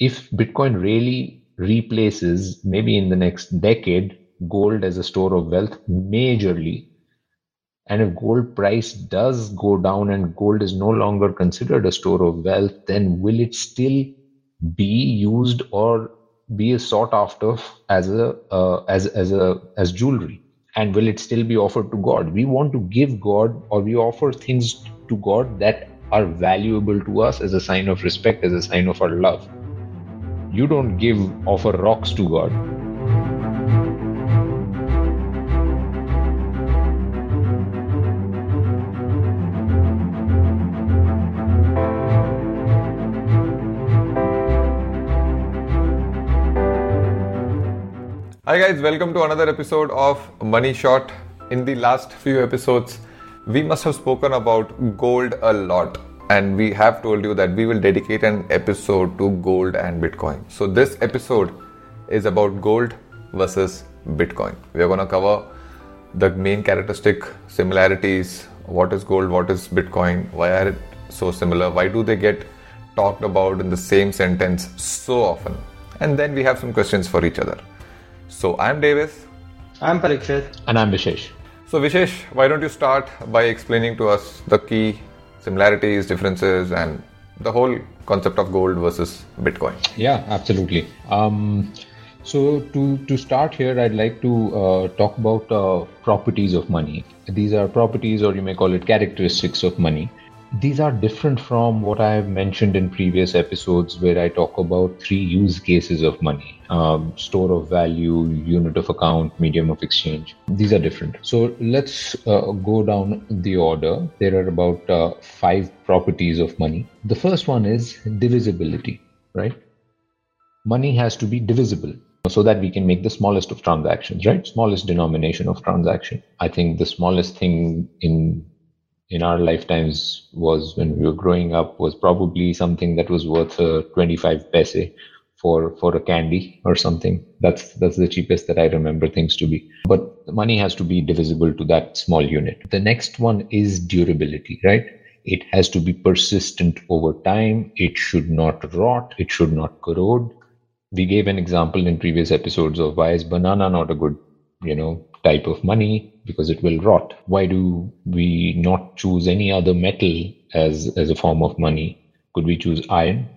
if Bitcoin really replaces, maybe in the next decade, gold as a store of wealth majorly, and if gold price does go down and gold is no longer considered a store of wealth, then will it still be used or be sought after as a uh, as as a as jewelry? And will it still be offered to God? We want to give God or we offer things to God that are valuable to us as a sign of respect, as a sign of our love. You don't give offer rocks to God. Hi guys, welcome to another episode of Money Shot. In the last few episodes, we must have spoken about gold a lot and we have told you that we will dedicate an episode to gold and bitcoin. So this episode is about gold versus bitcoin. We are going to cover the main characteristic similarities. What is gold? What is bitcoin? Why are it so similar? Why do they get talked about in the same sentence so often? And then we have some questions for each other. So i'm davis. I'm parikshit. And i'm vishesh. So, Vishesh, why don't you start by explaining to us the key similarities, differences, and the whole concept of gold versus Bitcoin? Yeah, absolutely. Um, so, to, to start here, I'd like to uh, talk about uh, properties of money. These are properties, or you may call it characteristics of money these are different from what I have mentioned in previous episodes, where I talk about three use cases of money um, store of value, unit of account, medium of exchange. These are different. So let's uh, go down the order. There are about uh, five properties of money. The first one is divisibility, right? Money has to be divisible so that we can make the smallest of transactions, right? Smallest denomination of transaction. I think the smallest thing in in our lifetimes was when we were growing up was probably something that was worth a 25 paise for for a candy or something. That's that's the cheapest that i remember things to be. But money has to be divisible to that small unit. The next one is durability right? It has to be persistent over time. It should not rot. It should not corrode. We gave an example in previous episodes of why is banana not a good you know type of money because it will rot. Why do we not choose any other metal as, as a form of money? Could we choose iron?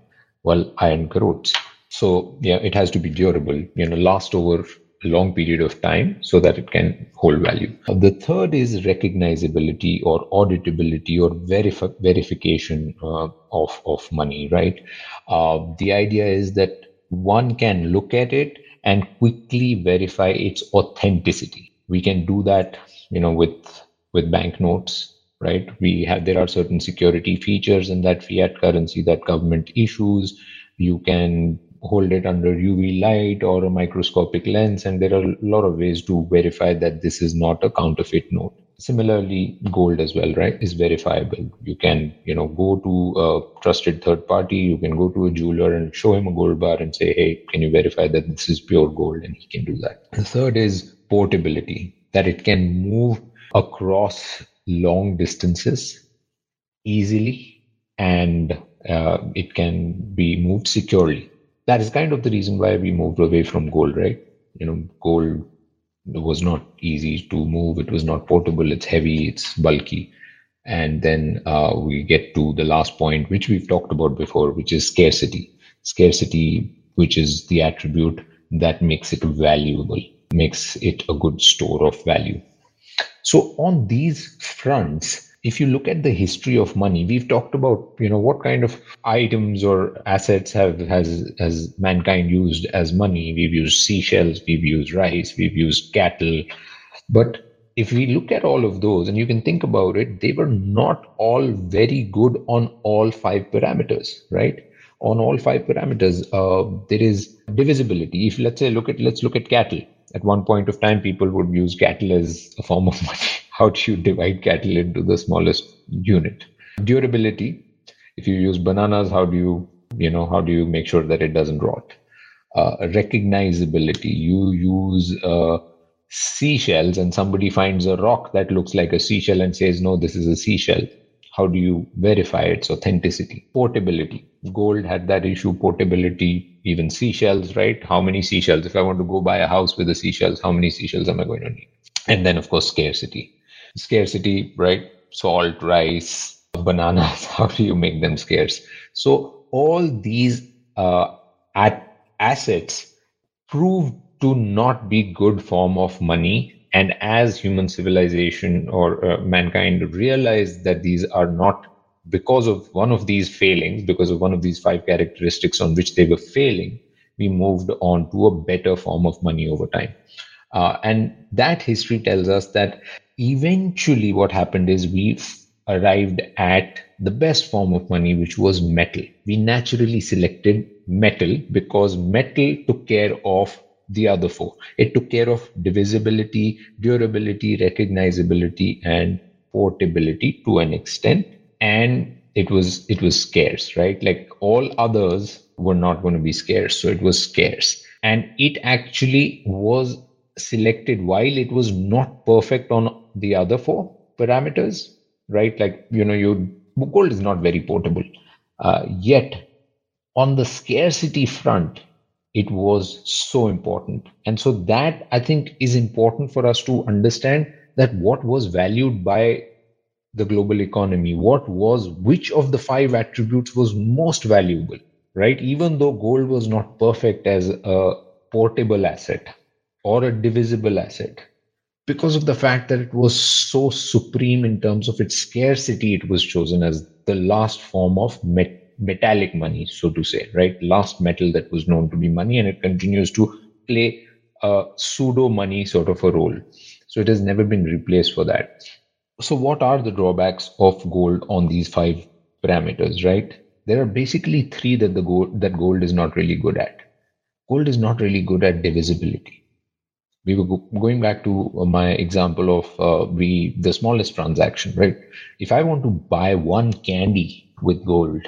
Well, iron corrodes. So yeah, it has to be durable, you know, last over a long period of time so that it can hold value. The third is recognizability or auditability or verif- verification uh, of, of money, right? Uh, the idea is that one can look at it and quickly verify its authenticity we can do that you know with with banknotes right? We have there are certain security features in that fiat currency that government issues. You can hold it under uv light or a microscopic lens and there are a lot of ways to verify that this is not a counterfeit note similarly gold as well right is verifiable you can you know go to a trusted third party you can go to a jeweler and show him a gold bar and say hey can you verify that this is pure gold and he can do that the third is portability, that it can move across long distances easily and uh, it can be moved securely. That is kind of the reason why we moved away from gold, right? You know, gold was not easy to move, it was not portable, it's heavy, it's bulky. And then uh, we get to the last point, which we've talked about before, which is scarcity. Scarcity, which is the attribute that makes it valuable makes it a good store of value. So on these fronts, if you look at the history of money, we've talked about you know what kind of items or assets have has has mankind used as money. We've used seashells, we've used rice, we've used cattle, but if we look at all of those and you can think about it, they were not all very good on all five parameters, right? On all five parameters, uh, there is divisibility. If let's say look at let's look at cattle at one point of time, people would use cattle as a form of money. How do you divide cattle into the smallest unit? Durability. If you use bananas, how do you, you know, how do you make sure that it doesn't rot? Uh, recognizability. You use uh, seashells and somebody finds a rock that looks like a seashell and says, no, this is a seashell. How do you verify its authenticity? Portability. Gold had that issue, portability even seashells, right? How many seashells? If I want to go buy a house with the seashells, how many seashells am I going to need? And then, of course, scarcity. Scarcity, right? Salt, rice, bananas. How do you make them scarce? So all these uh, assets prove to not be good form of money. And as human civilization or uh, mankind realized that these are not because of one of these failings, because of one of these five characteristics on which they were failing, we moved on to a better form of money over time. Uh, and that history tells us that eventually what happened is we arrived at the best form of money, which was metal. We naturally selected metal because metal took care of the other four. It took care of divisibility, durability, recognizability, and portability to an extent and it was it was scarce right like all others were not going to be scarce so it was scarce and it actually was selected while it was not perfect on the other four parameters right? Like you know you gold is not very portable. Uh, yet on the scarcity front it was so important. And so that i think is important for us to understand that what was valued by the global economy what was which of the five attributes was most valuable right? Even though gold was not perfect as a portable asset or a divisible asset because of the fact that it was so supreme in terms of its scarcity it was chosen as the last form of met- metallic money so to say right last metal that was known to be money and it continues to play a pseudo money sort of a role so it has never been replaced for that so what are the drawbacks of gold on these five parameters, right? There are basically three that the gold that gold is not really good at. Gold is not really good at divisibility. We were go- going back to my example of uh, we the smallest transaction, right? If I want to buy one candy with gold,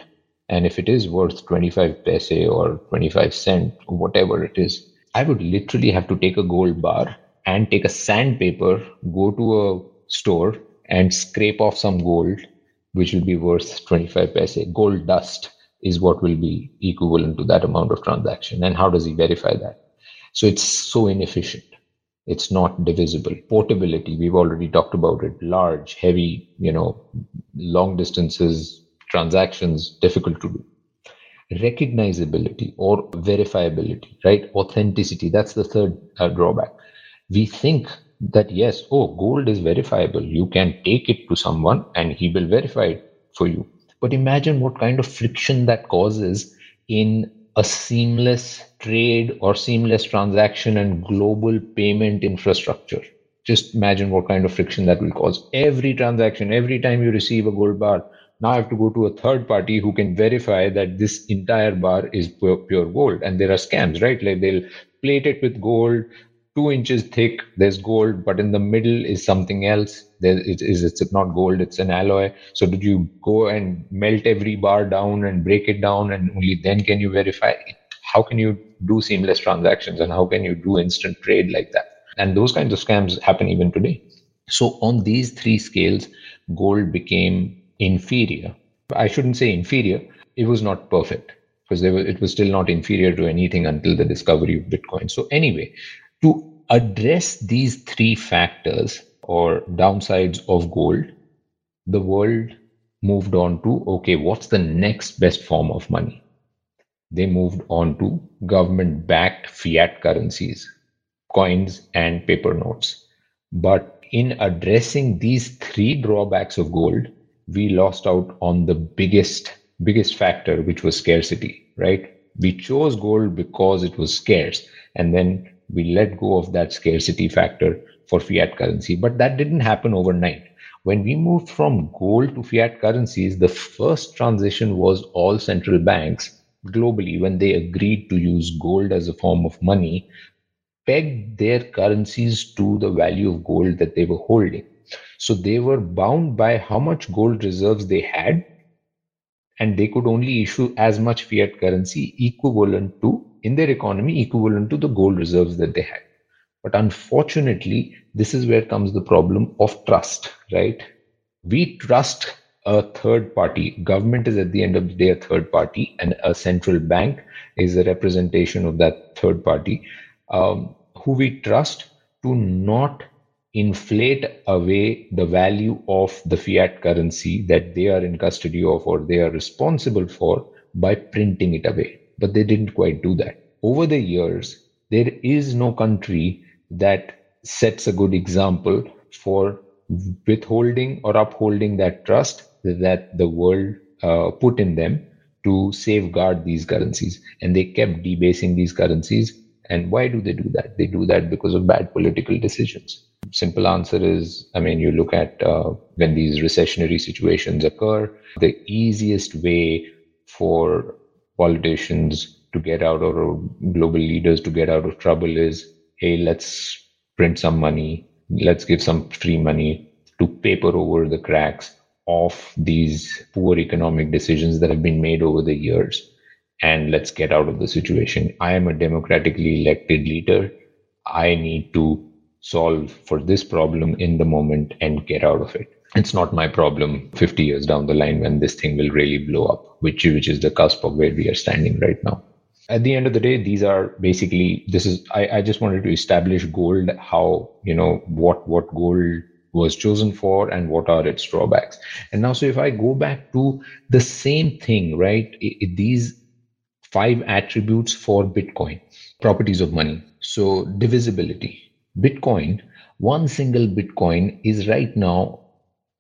and if it is worth 25 paise or 25 cent, or whatever it is, I would literally have to take a gold bar and take a sandpaper, go to a store and scrape off some gold, which will be worth 25 paise. Gold dust is what will be equivalent to that amount of transaction. And how does he verify that? So it's so inefficient. It's not divisible. Portability, we've already talked about it. Large, heavy, you know, long distances, transactions, difficult to do. Recognizability or verifiability, right? Authenticity, that's the third uh, drawback. We think that yes, oh, gold is verifiable. You can take it to someone and he will verify it for you. But imagine what kind of friction that causes in a seamless trade or seamless transaction and global payment infrastructure. Just imagine what kind of friction that will cause. Every transaction, every time you receive a gold bar, now I have to go to a third party who can verify that this entire bar is pure, pure gold. And there are scams, right? Like they'll plate it with gold, two inches thick there's gold but in the middle is something else there it is it's not gold it's an alloy so did you go and melt every bar down and break it down and only then can you verify it how can you do seamless transactions and how can you do instant trade like that? And those kinds of scams happen even today. So on these three scales gold became inferior. I shouldn't say inferior. It was not perfect because were, it was still not inferior to anything until the discovery of bitcoin. So anyway to address these three factors or downsides of gold, the world moved on to okay, what's the next best form of money? They moved on to government backed fiat currencies, coins, and paper notes. But in addressing these three drawbacks of gold, we lost out on the biggest biggest factor which was scarcity right we chose gold because it was scarce and then we let go of that scarcity factor for fiat currency. But that didn't happen overnight. When we moved from gold to fiat currencies, the first transition was all central banks globally, when they agreed to use gold as a form of money, pegged their currencies to the value of gold that they were holding. So they were bound by how much gold reserves they had, and they could only issue as much fiat currency equivalent to in their economy equivalent to the gold reserves that they had. But unfortunately, this is where comes the problem of trust, right? We trust a third party. Government is at the end of the day a third party, and a central bank is a representation of that third party, um, who we trust to not inflate away the value of the fiat currency that they are in custody of or they are responsible for by printing it away. But they didn't quite do that. Over the years, there is no country that sets a good example for withholding or upholding that trust that the world uh, put in them to safeguard these currencies. And they kept debasing these currencies. And why do they do that? They do that because of bad political decisions. Simple answer is I mean, you look at uh, when these recessionary situations occur, the easiest way for politicians to get out or global leaders to get out of trouble is hey, let's print some money, let's give some free money to paper over the cracks of these poor economic decisions that have been made over the years and let's get out of the situation. I am a democratically elected leader. I need to solve for this problem in the moment and get out of it. It's not my problem 50 years down the line when this thing will really blow up, which, which is the cusp of where we are standing right now at the end of the day these are basically this is I, I just wanted to establish gold how you know what what gold was chosen for and what are its drawbacks. And now so if i go back to the same thing right it, it, these five attributes for bitcoin properties of money so divisibility. Bitcoin one single bitcoin is right now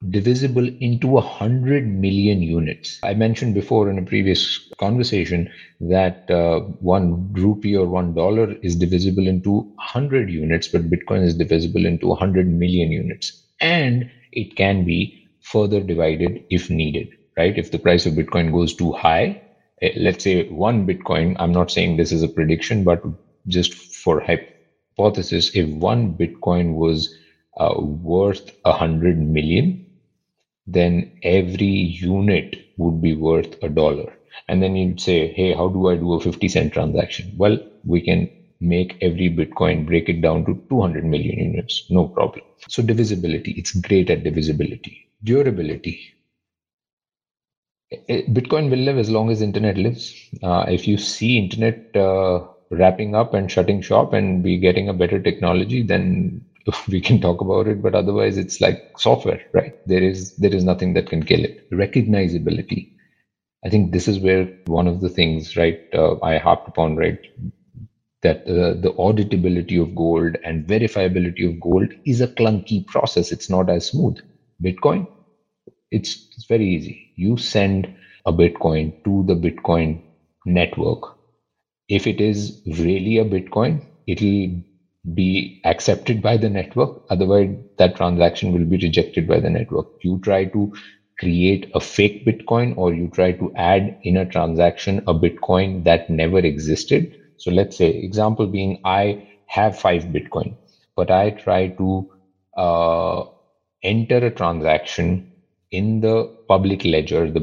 divisible into a hundred million units. I mentioned before in a previous conversation that uh, one rupee or one dollar is divisible into hundred units, but Bitcoin is divisible into a hundred million units, and it can be further divided if needed. Right? If the price of Bitcoin goes too high, eh, let's say one Bitcoin. I'm not saying this is a prediction, but just for hypothesis, if one Bitcoin was uh, worth a hundred million then every unit would be worth a dollar. And then you'd say, hey, how do I do a 50 cent transaction? Well, we can make every Bitcoin break it down to 200 million units, no problem. So divisibility, it's great at divisibility. Durability. Eh, eh, Bitcoin will live as long as internet lives. Uh, if you see internet uh, wrapping up and shutting shop and be getting a better technology, then we can talk about it but otherwise it's like software right there is there is nothing that can kill it recognizability i think this is where one of the things right uh, i harped upon right that uh, the auditability of gold and verifiability of gold is a clunky process it's not as smooth bitcoin it's, it's very easy you send a bitcoin to the bitcoin network if it is really a bitcoin it'll be accepted by the network. Otherwise, that transaction will be rejected by the network. You try to create a fake Bitcoin or you try to add in a transaction a Bitcoin that never existed. So let's say, example being, I have five Bitcoin, but I try to uh, enter a transaction in the public ledger, the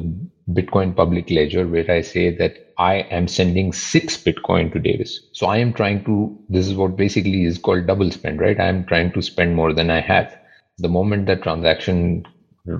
Bitcoin public ledger, where I say that I am sending six Bitcoin to Davis. So I am trying to, this is what basically is called double spend, right? I am trying to spend more than I have. The moment that transaction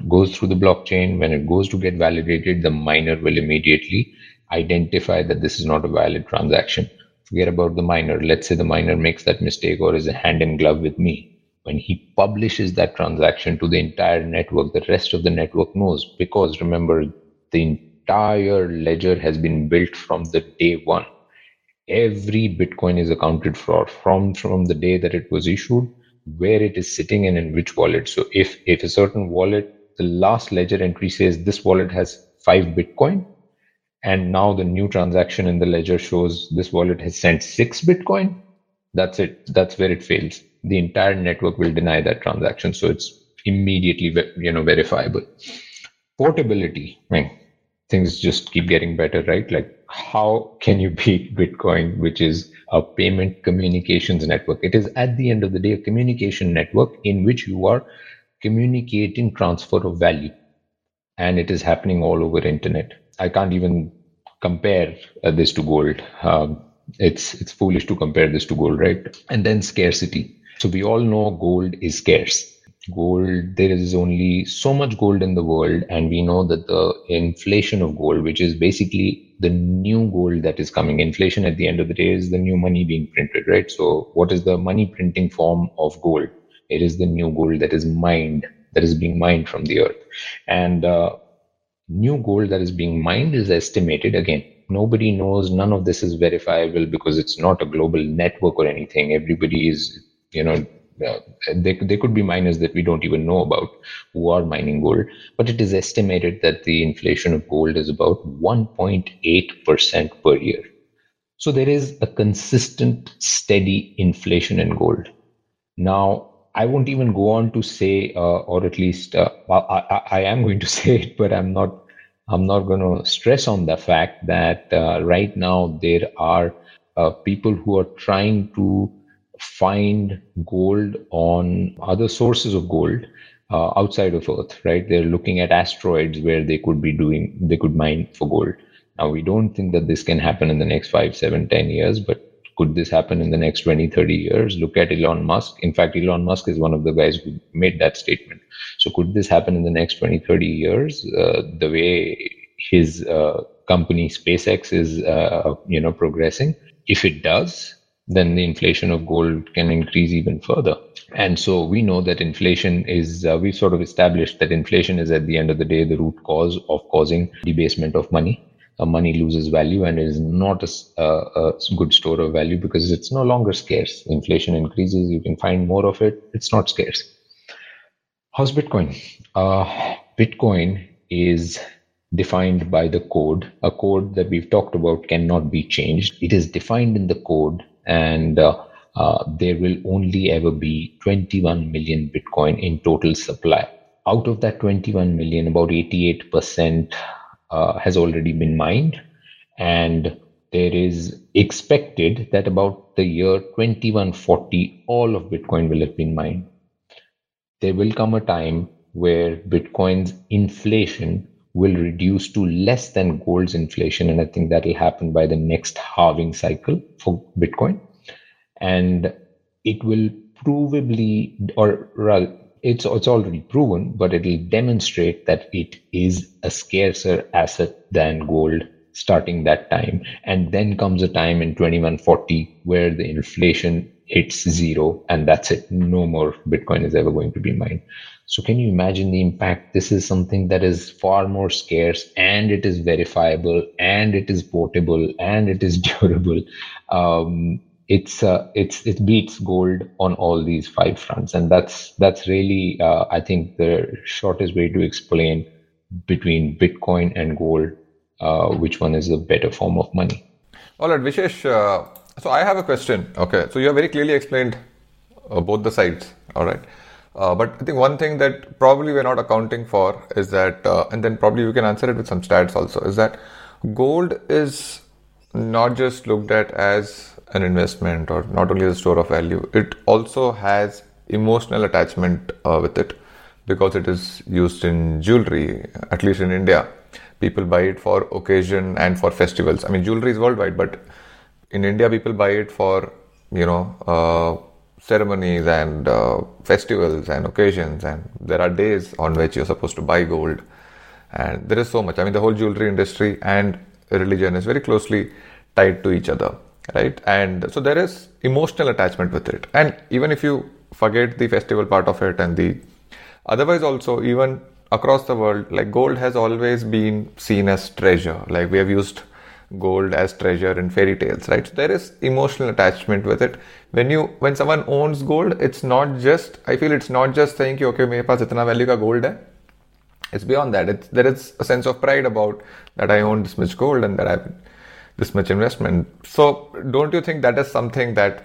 goes through the blockchain, when it goes to get validated, the miner will immediately identify that this is not a valid transaction. Forget about the miner. Let's say the miner makes that mistake or is a hand in glove with me. When he publishes that transaction to the entire network, the rest of the network knows because remember, the entire ledger has been built from the day one. Every Bitcoin is accounted for from, from the day that it was issued, where it is sitting and in which wallet. So if, if a certain wallet, the last ledger entry says this wallet has five Bitcoin, and now the new transaction in the ledger shows this wallet has sent six Bitcoin, that's it. That's where it fails. The entire network will deny that transaction. So it's immediately you know verifiable. Portability. I mean, things just keep getting better, right? Like, how can you beat Bitcoin, which is a payment communications network? It is at the end of the day a communication network in which you are communicating transfer of value, and it is happening all over internet. I can't even compare uh, this to gold. Um, it's it's foolish to compare this to gold, right? And then scarcity. So we all know gold is scarce gold there is only so much gold in the world and we know that the inflation of gold which is basically the new gold that is coming inflation at the end of the day is the new money being printed right so what is the money printing form of gold it is the new gold that is mined that is being mined from the earth and uh, new gold that is being mined is estimated again nobody knows none of this is verifiable because it's not a global network or anything everybody is you know uh, there, there could be miners that we don't even know about who are mining gold, but it is estimated that the inflation of gold is about 1.8% per year. So there is a consistent, steady inflation in gold. Now, I won't even go on to say, uh, or at least uh, I, I, am going to say it, but I'm not. I'm not going to stress on the fact that uh, right now there are uh, people who are trying to find gold on other sources of gold uh, outside of Earth, right? They're looking at asteroids where they could be doing, they could mine for gold. Now, we don't think that this can happen in the next five, seven, ten years, but could this happen in the next 20, 30 years? Look at Elon Musk. In fact, Elon Musk is one of the guys who made that statement. So, could this happen in the next 20, 30 years? Uh, the way his uh, company SpaceX is, uh, you know, progressing. If it does, then the inflation of gold can increase even further. And so we know that inflation is, uh, we've sort of established that inflation is at the end of the day the root cause of causing debasement of money. Uh, money loses value and is not a, a, good store of value because it's no longer scarce. Inflation increases, you can find more of it, it's not scarce. How's Bitcoin? Uh, Bitcoin is defined by the code. A code that we've talked about cannot be changed. It is defined in the code and uh, uh, there will only ever be 21 million Bitcoin in total supply. Out of that 21 million, about 88% uh, has already been mined, and there is expected that about the year 2140, all of Bitcoin will have been mined. There will come a time where Bitcoin's inflation will reduce to less than gold's inflation. And I think that will happen by the next halving cycle for Bitcoin. And it will provably, or rather, it's, it's already proven, but it will demonstrate that it is a scarcer asset than gold starting that time. And then comes a time in 2140 where the inflation hits zero and that's it. No more Bitcoin is ever going to be mined. So can you imagine the impact? This is something that is far more scarce and it is verifiable and it is portable and it is durable. Um, it's uh, it's it beats gold on all these five fronts, and that's that's really uh, I think the shortest way to explain between Bitcoin and gold, uh, which one is the better form of money. All right, Vishesh. Uh, so I have a question. Okay, so you have very clearly explained uh, both the sides. All right. Uh, but I think one thing that probably we're not accounting for is that, and then probably we can answer it with some stats also, is that gold is not just looked at as an investment or not only as a store of value, it also has emotional attachment uh, with it because it is used in jewelry, at least in India. People buy it for occasion and for festivals. I mean, jewelry is worldwide, but in India, people buy it for, you know, uh, ceremonies and uh, festivals and occasions and there are days on which you're supposed to buy gold and there is so much i mean the whole jewelry industry and religion is very closely tied to each other right? And so there is emotional attachment with it. And even if you forget the festival part of it and the otherwise also even across the world like gold has always been seen as treasure. Like we have used gold as treasure in fairy tales right? So there is emotional attachment with it. When you when someone owns gold it's not just i feel it's not just saying you okay mere paas itna value ka gold hai. It's beyond that. It's, there is a sense of pride about that i own this much gold and that i have this much investment so don't you think that is something that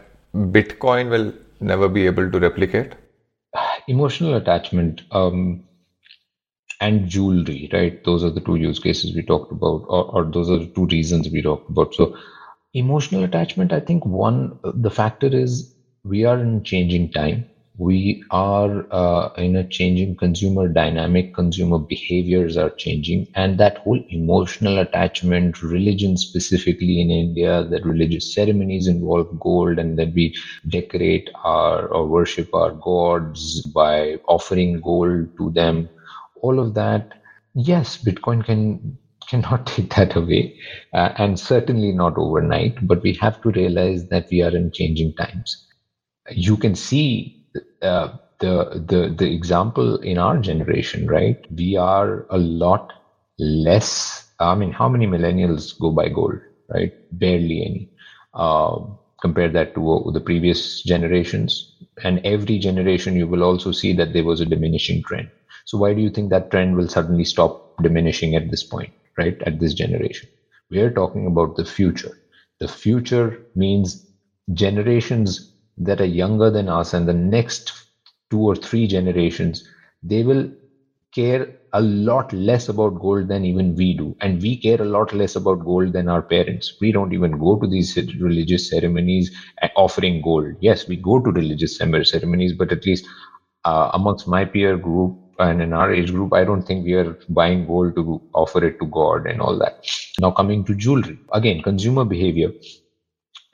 bitcoin will never be able to replicate emotional attachment um, and jewelry, right? Those are the two use cases we talked about, or, or those are the two reasons we talked about. So, emotional attachment, I think one, the factor is we are in changing time. We are uh, in a changing consumer dynamic consumer behaviors are changing and that whole emotional attachment religion specifically in india that religious ceremonies involve gold and that we decorate our or worship our gods by offering gold to them. All of that yes bitcoin can cannot take that away uh, and certainly not overnight but we have to realize that we are in changing times. You can see uh, the the the example in our generation, right? We are a lot less. I mean, how many millennials go by gold, right? Barely any. Uh, compare that to uh, the previous generations, and every generation you will also see that there was a diminishing trend. So why do you think that trend will suddenly stop diminishing at this point, right? At this generation, we are talking about the future. The future means generations that are younger than us and the next two or three generations, they will care a lot less about gold than even we do. And we care a lot less about gold than our parents. We don't even go to these religious ceremonies offering gold. Yes, we go to religious ceremonies, but at least uh, amongst my peer group and in our age group, I don't think we are buying gold to offer it to God and all that. Now, coming to jewelry, again, consumer behavior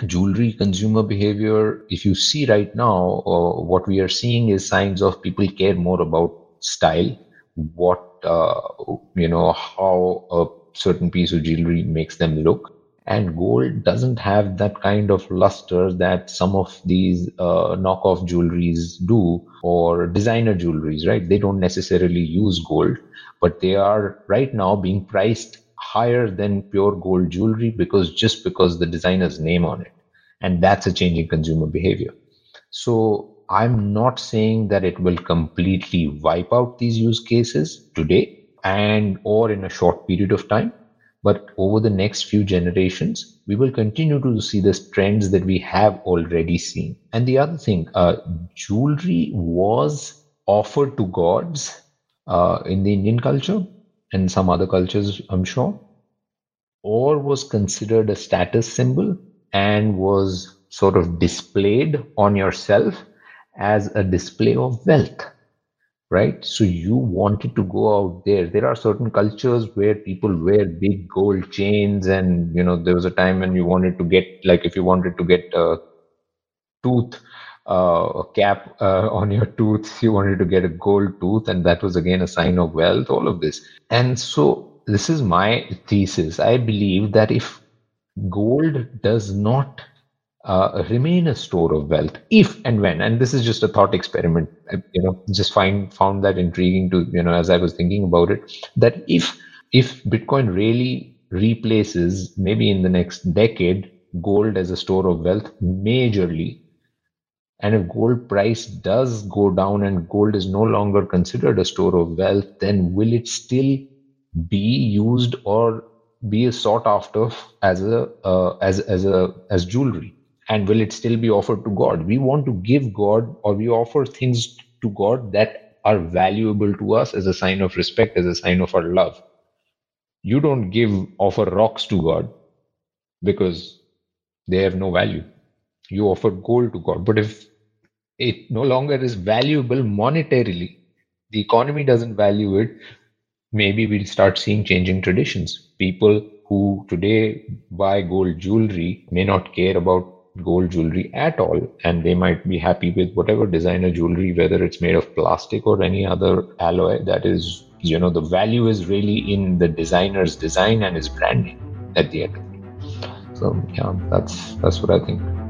jewelry consumer behavior. If you see right now uh, what we are seeing is signs of people care more about style what uh, you know how a certain piece of jewelry makes them look. And gold doesn't have that kind of luster that some of these uh, knockoff jewelries do or designer jewelries right? They don't necessarily use gold but they are right now being priced higher than pure gold jewelry because just because the designer's name on it. And that's a changing consumer behavior. So i'm not saying that it will completely wipe out these use cases today and or in a short period of time but over the next few generations we will continue to see the trends that we have already seen. And the other thing uh, jewelry was offered to gods uh, in the indian culture and some other cultures, I'm sure, or was considered a status symbol and was sort of displayed on yourself as a display of wealth right? So you wanted to go out there. There are certain cultures where people wear big gold chains and you know there was a time when you wanted to get like if you wanted to get a tooth uh, cap uh, on your tooth. You wanted to get a gold tooth, and that was again a sign of wealth. All of this, and so this is my thesis. I believe that if gold does not uh, remain a store of wealth, if and when, and this is just a thought experiment, you know, just find found that intriguing to you know as I was thinking about it, that if if Bitcoin really replaces maybe in the next decade gold as a store of wealth majorly and if gold price does go down and gold is no longer considered a store of wealth, then will it still be used or be sought after as a uh, as as a as jewelry? And will it still be offered to God? We want to give God or we offer things to God that are valuable to us as a sign of respect, as a sign of our love. You don't give offer rocks to God because they have no value you offer gold to God. But if it no longer is valuable monetarily, the economy doesn't value it, maybe we'll start seeing changing traditions. People who today buy gold jewelry may not care about gold jewelry at all, and they might be happy with whatever designer jewelry, whether it's made of plastic or any other alloy. That is, you know, the value is really in the designer's design and his branding at the end. So yeah, that's that's what I think.